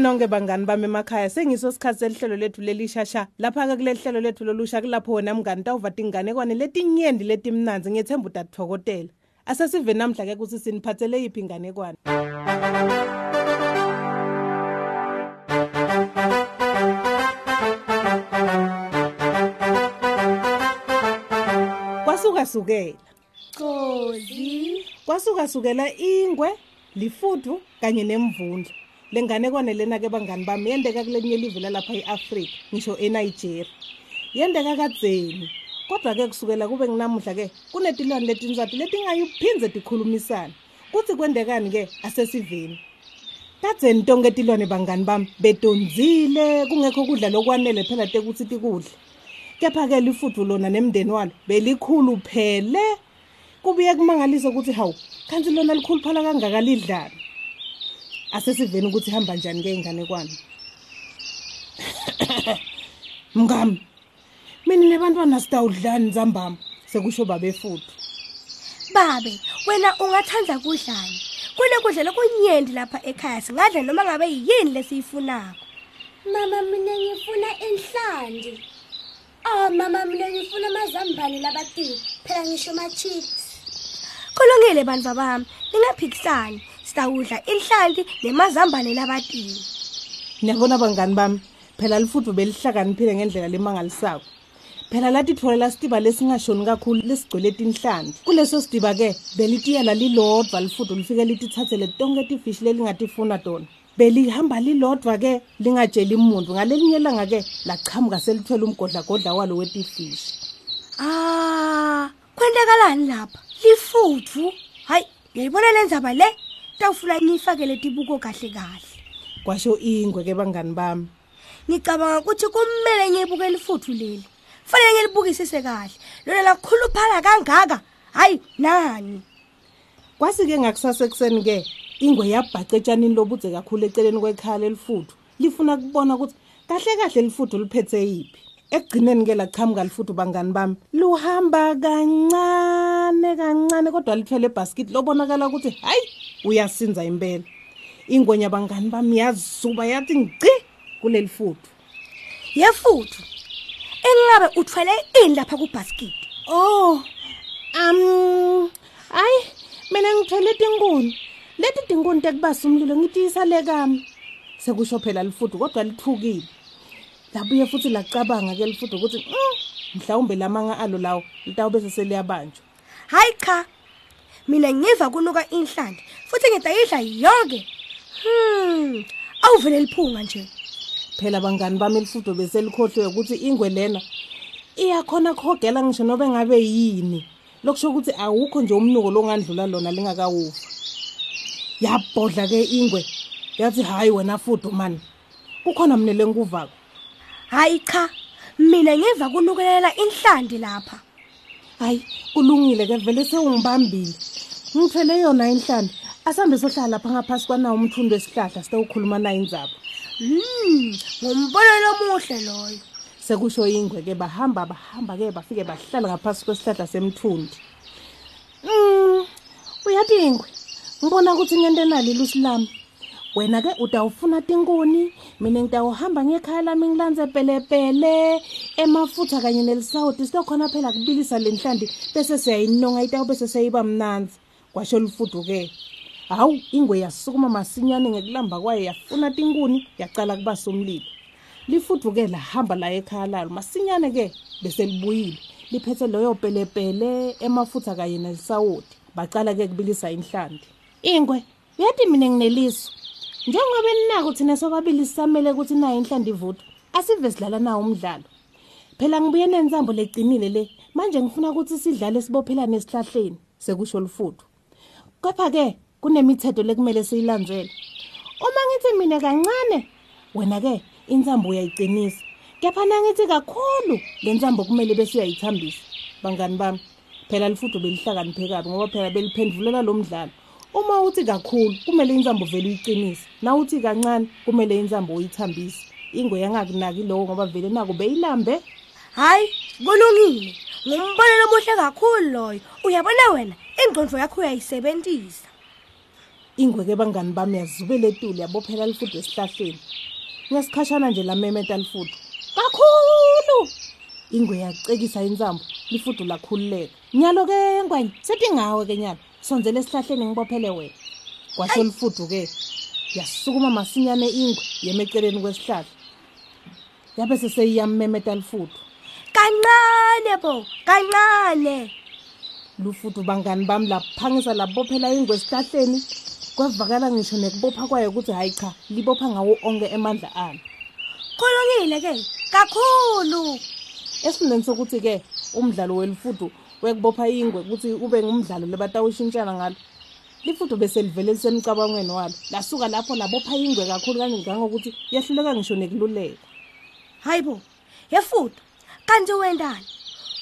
Kusile kini nonke bangani bami emakhaya sengiso sikhathi selihlelo lethu lelishasha. Lapha ke kuleli hlelo lethu lolusha kulapho wena mngani tawuvata inganekwane letinyendi letimnanzi ngethemba utatithokotela asesive namhla ke kuthi siniphathele yiphi inganekwane kwasuka sukela Gozi kwasuka sukela ingwe lifuthu kanye nemvundla. Lenganekwane lena ke bangani bami yendeka kulelinye live lalapha eAfrica ngisho eNigeria. Yendeka kadzeni kodwa ke kusukela kube nginamuhla ke kunetilwane letinzathu letingayiphindze tikhulumisana kuthi kwendekani ke asesiveni. Kadzeni tonke tilwane bangani bami betonzile kungekho kudla lokwanele phela tekuthi tikudle kepha-ke lifuthu lona nemndeni walo belikhulu phele. Kubuye kumangalise ukuthi hawu khanti lona likhuluphala kangaka lidlala asesiveni ukuthi ihamba njani-ke inganekwane mngami mina nebantwana sitawudlani nzambama sekusho babefuthu babe wena ungathanda kudlani kunekudla lokunyendi lapha ekhaya singadla noma ngabe yini lesiyifunako Mama mina ngifuna inhlandi. Oh mama mina ngifuna amazambane labatiwe. Phela ngisho ma chips. kulungile bantwa bami ningaphikisani sitawudla inhlanti nemazambane labatiwe niyabona bangani bami phela lifuthu belihlakaniphile ngendlela lemangalisako. Phela latitfolela sitiba lesingashoni kakhulu lesigcwele tinhlanti kuleso sitiba-ke belitiyela lilodwa lifuthu lifike litithathele tonke tifishi lelingatifuna tona. Belihamba lilodwa-ke lingatsheli muntu ngalelinye langa-ke lachamuka selithwele umgodlagodla walo wetifishi ah kwentekalani lapha? Lifuthu? Hayi ngiyayibona le ndzaba le. Tawufuna ngiyifakele tibuko kahle kahle. Kwasho ingwe-ke bangani bami. Ngicabanga ukuthi kumele ngiyibuke lifuthu leli. Fanele ngilibukisise kahle. Lona lakhuluphala kangaka. Hayi nani? Kwasi-ke ngakusasekuseni-ke ingwe yabhaca etshanini lobudze kakhulu eceleni kwekhala elifuthu lifuna kubona ukuthi kahle kahle lifuthu liphethe yiphi. Ekugcineni-ke lachamuka lifuthu bangani bami. Luhamba kancane kancane kodwa lithwele ebhaskithi lobonakala ukuthi hayi uyasinza impela. Ingwenya bangani bami yazuba yathi ngci kuleli futhu. Yefuthu engabe uthwele ini lapha kubhaskidi oh um hayi mina ngithwele tinkuni leti tinkuni tekubasa umlilo ngitiyisa le kami. Sekusho phela lifuthu kodwa lithukile. Labuye futhi lacabanga-ke lifuthu ukuthi "Mm, mhlawumbe lamanga alo lawo litawube seseliyabanjwa hayi cha mina ngiva kunuka inhlandi futhi ngidayidla yonke. Hmm awuvele liphunga nje. Phela bangani bami elifutho beselikhohlwe ukuthi ingwe lena iyakhona kuhogela ngisho nobe ngabe yini. Lokusho ukuthi awukho nje umnuko longandlula lona lingakawufa yabhodla-ke ingwe yathi hhayi wena futhi mani kukhona mina lenkuvako hayi cha mina ngiva kunukelela inhlandi lapha. Hayi kulungile-ke vele sewungibambile. Ngithwele yona inhlandi. Asambe sohlala lapha ngaphasi kwanawo umthundo wesihlahla sitawukhuluma nayo indzaba hmm ngumbonelo omuhle loyo. Sekusho ingwe-ke bahamba bahamba-ke bafike bahlala ngaphasi kwesihlahla semthundi. Um uyathi ingwe ngibona ukuthi ngento enalo ilusi lami. Wena-ke utawufuna tinkuni mina ngitawuhamba ngekhaya lami ngilanze pelepele emafutha kanye nelisawuti sitokhona phela kubilisa le nhlanti bese siyayinonga itawu bese seyiba mnanzi. Kwasho lufudu-ke hawu ingwe yasukuma masinyane ngekulamba kwayo yafuna tinkuni yacala kubasa umlilo lifudu-ke lahamba la ekhaya lalo masinyane-ke bese libuyile. Liphethe loyo pelepele emafutha kanye nelisawoti bacala-ke kubilisa inhlanti. Ingwe uyathi mina ngineliso. Njengoba ninako thina sobabili sisamele ukuthi nayo inhlandi ivuthwa asive sidlala nawo umdlalo. Phela ngibuye nensambo lecinile le manje ngifuna ukuthi sidlale sibophelane esihlahleni sekusho lufudu kepha-ke kunemithetho lekumele siyilandzele. Uma ngithi mina kancane wena-ke insambo uyayicinisa kepha nangithi kakhulu le nsambo kumele bese uyayithambisa. Bangani bami? Phela lifudu belihlakaniphe kabi ngoba phela beliphendulela lo mdlalo. Uma uthi kakhulu kumele insambo vele uyiqinise. Na uthi kancane kumele insambo uyithambise. Ingwe yangakunaki lowo ngoba vele nako beyilambe. Hayi kulungile. Ngumbonelo omuhle kakhulu loyo. Uyabona wena ingqondo yakho uyayisebentisa. Ingwe ke bangani bami yazubela etuli yabophela lifudu esihlahleni. Ngesikhashana nje lamemeta lifudu kakhulu! Ingwe yacekisa insambo lifudu lakhululeka. Nyalo ke ngwenya sethi ngawe ke nyalo sonzele esihlahleni ngibophele wena. Kwasho lifudu ke yasukuma masinyane ingwe yemeceleni kwesihlahla. Yabe seseyiyamemeta lifudu kancane bo kancane! Lufudu bangani bami laphangisa labophela ingwe esihlahleni kwavakala ngisho nekubopha kwayo ukuthi hayi cha libopha ngawo onke emandla alo kulungile ke kakhulu. Esifundeni sokuthi-ke umdlalo welifudu wekubopha ingwe ukuthi ube ngumdlalo lebatawushintshana ngalo lifudu bese livele lisemcabangweni walo. Lasuka lapho labopha ingwe kakhulu kangangokuthi yahluleka ngisho nekululeka. Hayi bo yefudu kanti wendani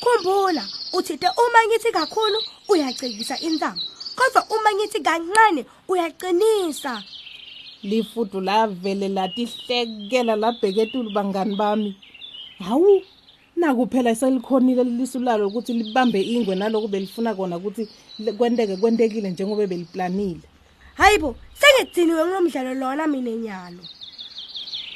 khumbula uthite uma ngithi kakhulu uyacekisa intambo. Kodwa uma ngithi kancane uyaqinisa. Lifudu lavele latihlekela labheka etulu bangani bami. Hawu naku phela selikhonile lisu lalo ukuthi libambe ingwe naloku belifuna kona ukuthi kwenteke kwentekile njengoba beliplanile hayi bo sengidiniwe ngomdlalo lona mina nyalo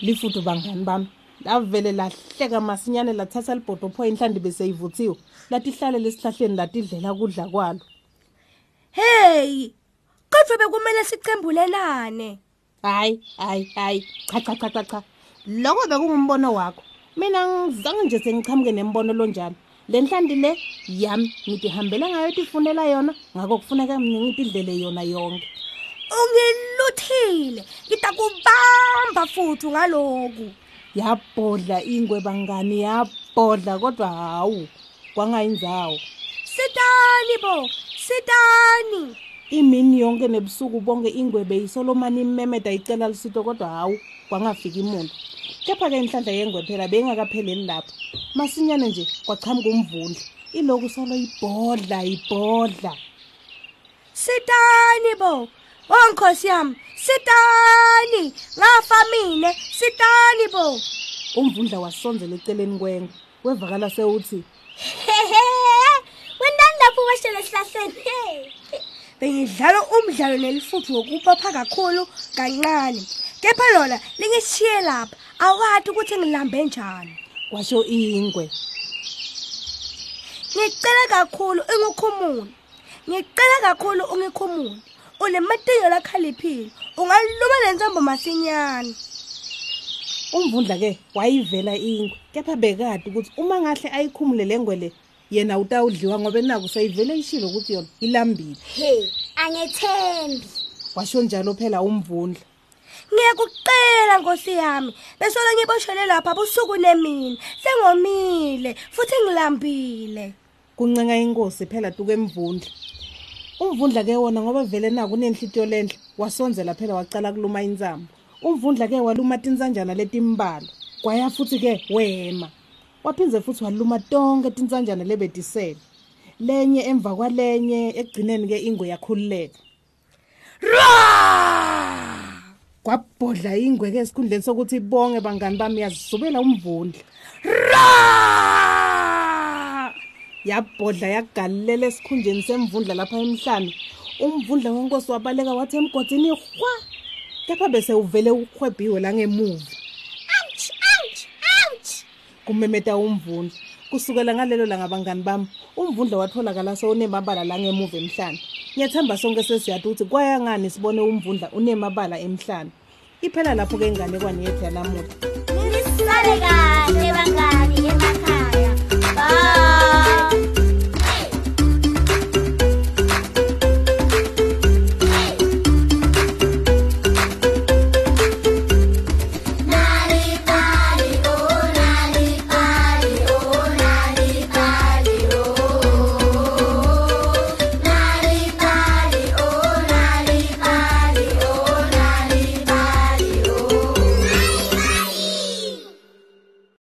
lifudu bangani bami lavele lahleka masinyane lathatha libhodopho inhlandi beseyivuthiwe latihlalela esihlahleni latidlela kudla kwalo. Hey kodwa bekumele sichembulelane hayi hayi hayi. Cha cha cha cha cha. Lokho bekungumbono wakho. Mina ngizange nje sengichamuke nembono lonjalo le nhlandi le yami ngitihambela ngayo tifunela yona ngako kufuneka mina ngitidlele yona yonke. Ungiluthile ngitakubamba futhi ngaloku yabhodla ingwe bangani yabhodla kodwa hawu kwangayindzawo sitani bo sitani imini yonke nebusuku bonke ingwe beyisolomani imemeda icela lusito kodwa hawu kwangafiki muntu kepha-ke inhlanhla yengwe phela beyingakapheleli lapho. Masinyane nje kwachamuka umvundla iloku solo ibhodla ibhodla sitani bo oh nkhosi yami sitani ngafa mine sitani bo. Umvundla wasonzela eceleni kwengwe wevakala sewuthi hehe wendani lapho weshela esihlahleni he bengidlala umdlalo nelifuthu wokubopha kakhulu kancane. Kepha lona lingishiye lapha. Awati ukuthi ngilambe njani. Kwasho ingwe. Ngicela kakhulu ungikhumule. Ngicela kakhulu ungikhumule. Unematinyo lakhaliphile ungaluma lenzombo masinyane. Umvundla-ke wayivela ingwe. Kepha bekade ukuthi uma ngahle ayikhumule le ngwe le yena utawudliwa ngoba naku seyivele ishilo ukuthi yona ilambile. He angethembi. Washo njalo phela umvundla. Ngiyakucela nkosi yami besola ngiboshele lapha busuku nemini sengomile futhi ngilambile. Kuncenga inkosi phela tuke mvundla. Umvundla-ke wona ngoba vele naku unenhlitiyo lenhle wasonzela phela wacala kuluma insambo umvundla-ke waluma tinsanjana letimbalwa kwaya futhi-ke wema. Waphindze futhi waluma tonke tinsanjana lebetisele lenye emva kwalenye ekugcineni-ke ingwe yakhululeka. Ra! Kwabhodla ingwe-ke esikhundleni sokuthi bonge bangani bami yazisubela umvundla. Ra! Yabhodla yagalela esikhundleni semvundla lapha emhlane. Umvundla wenkosi wabaleka wathi emgodini hwa! Kepha bese uvele uhwebhiwe langemuva. ouch ouch ouch kumemeta umvundla. Kusukela ngalelo langa bangani bami umvundla watholakala sewunemabala langemuva emhlane. Ngiyathemba sonke sesiyati ukuthi kwaya ngani sibone umvundla unemabala emhlane. Iphela lapho-ke inganekwane yethu yanamuhla. Nisale kahle. bangani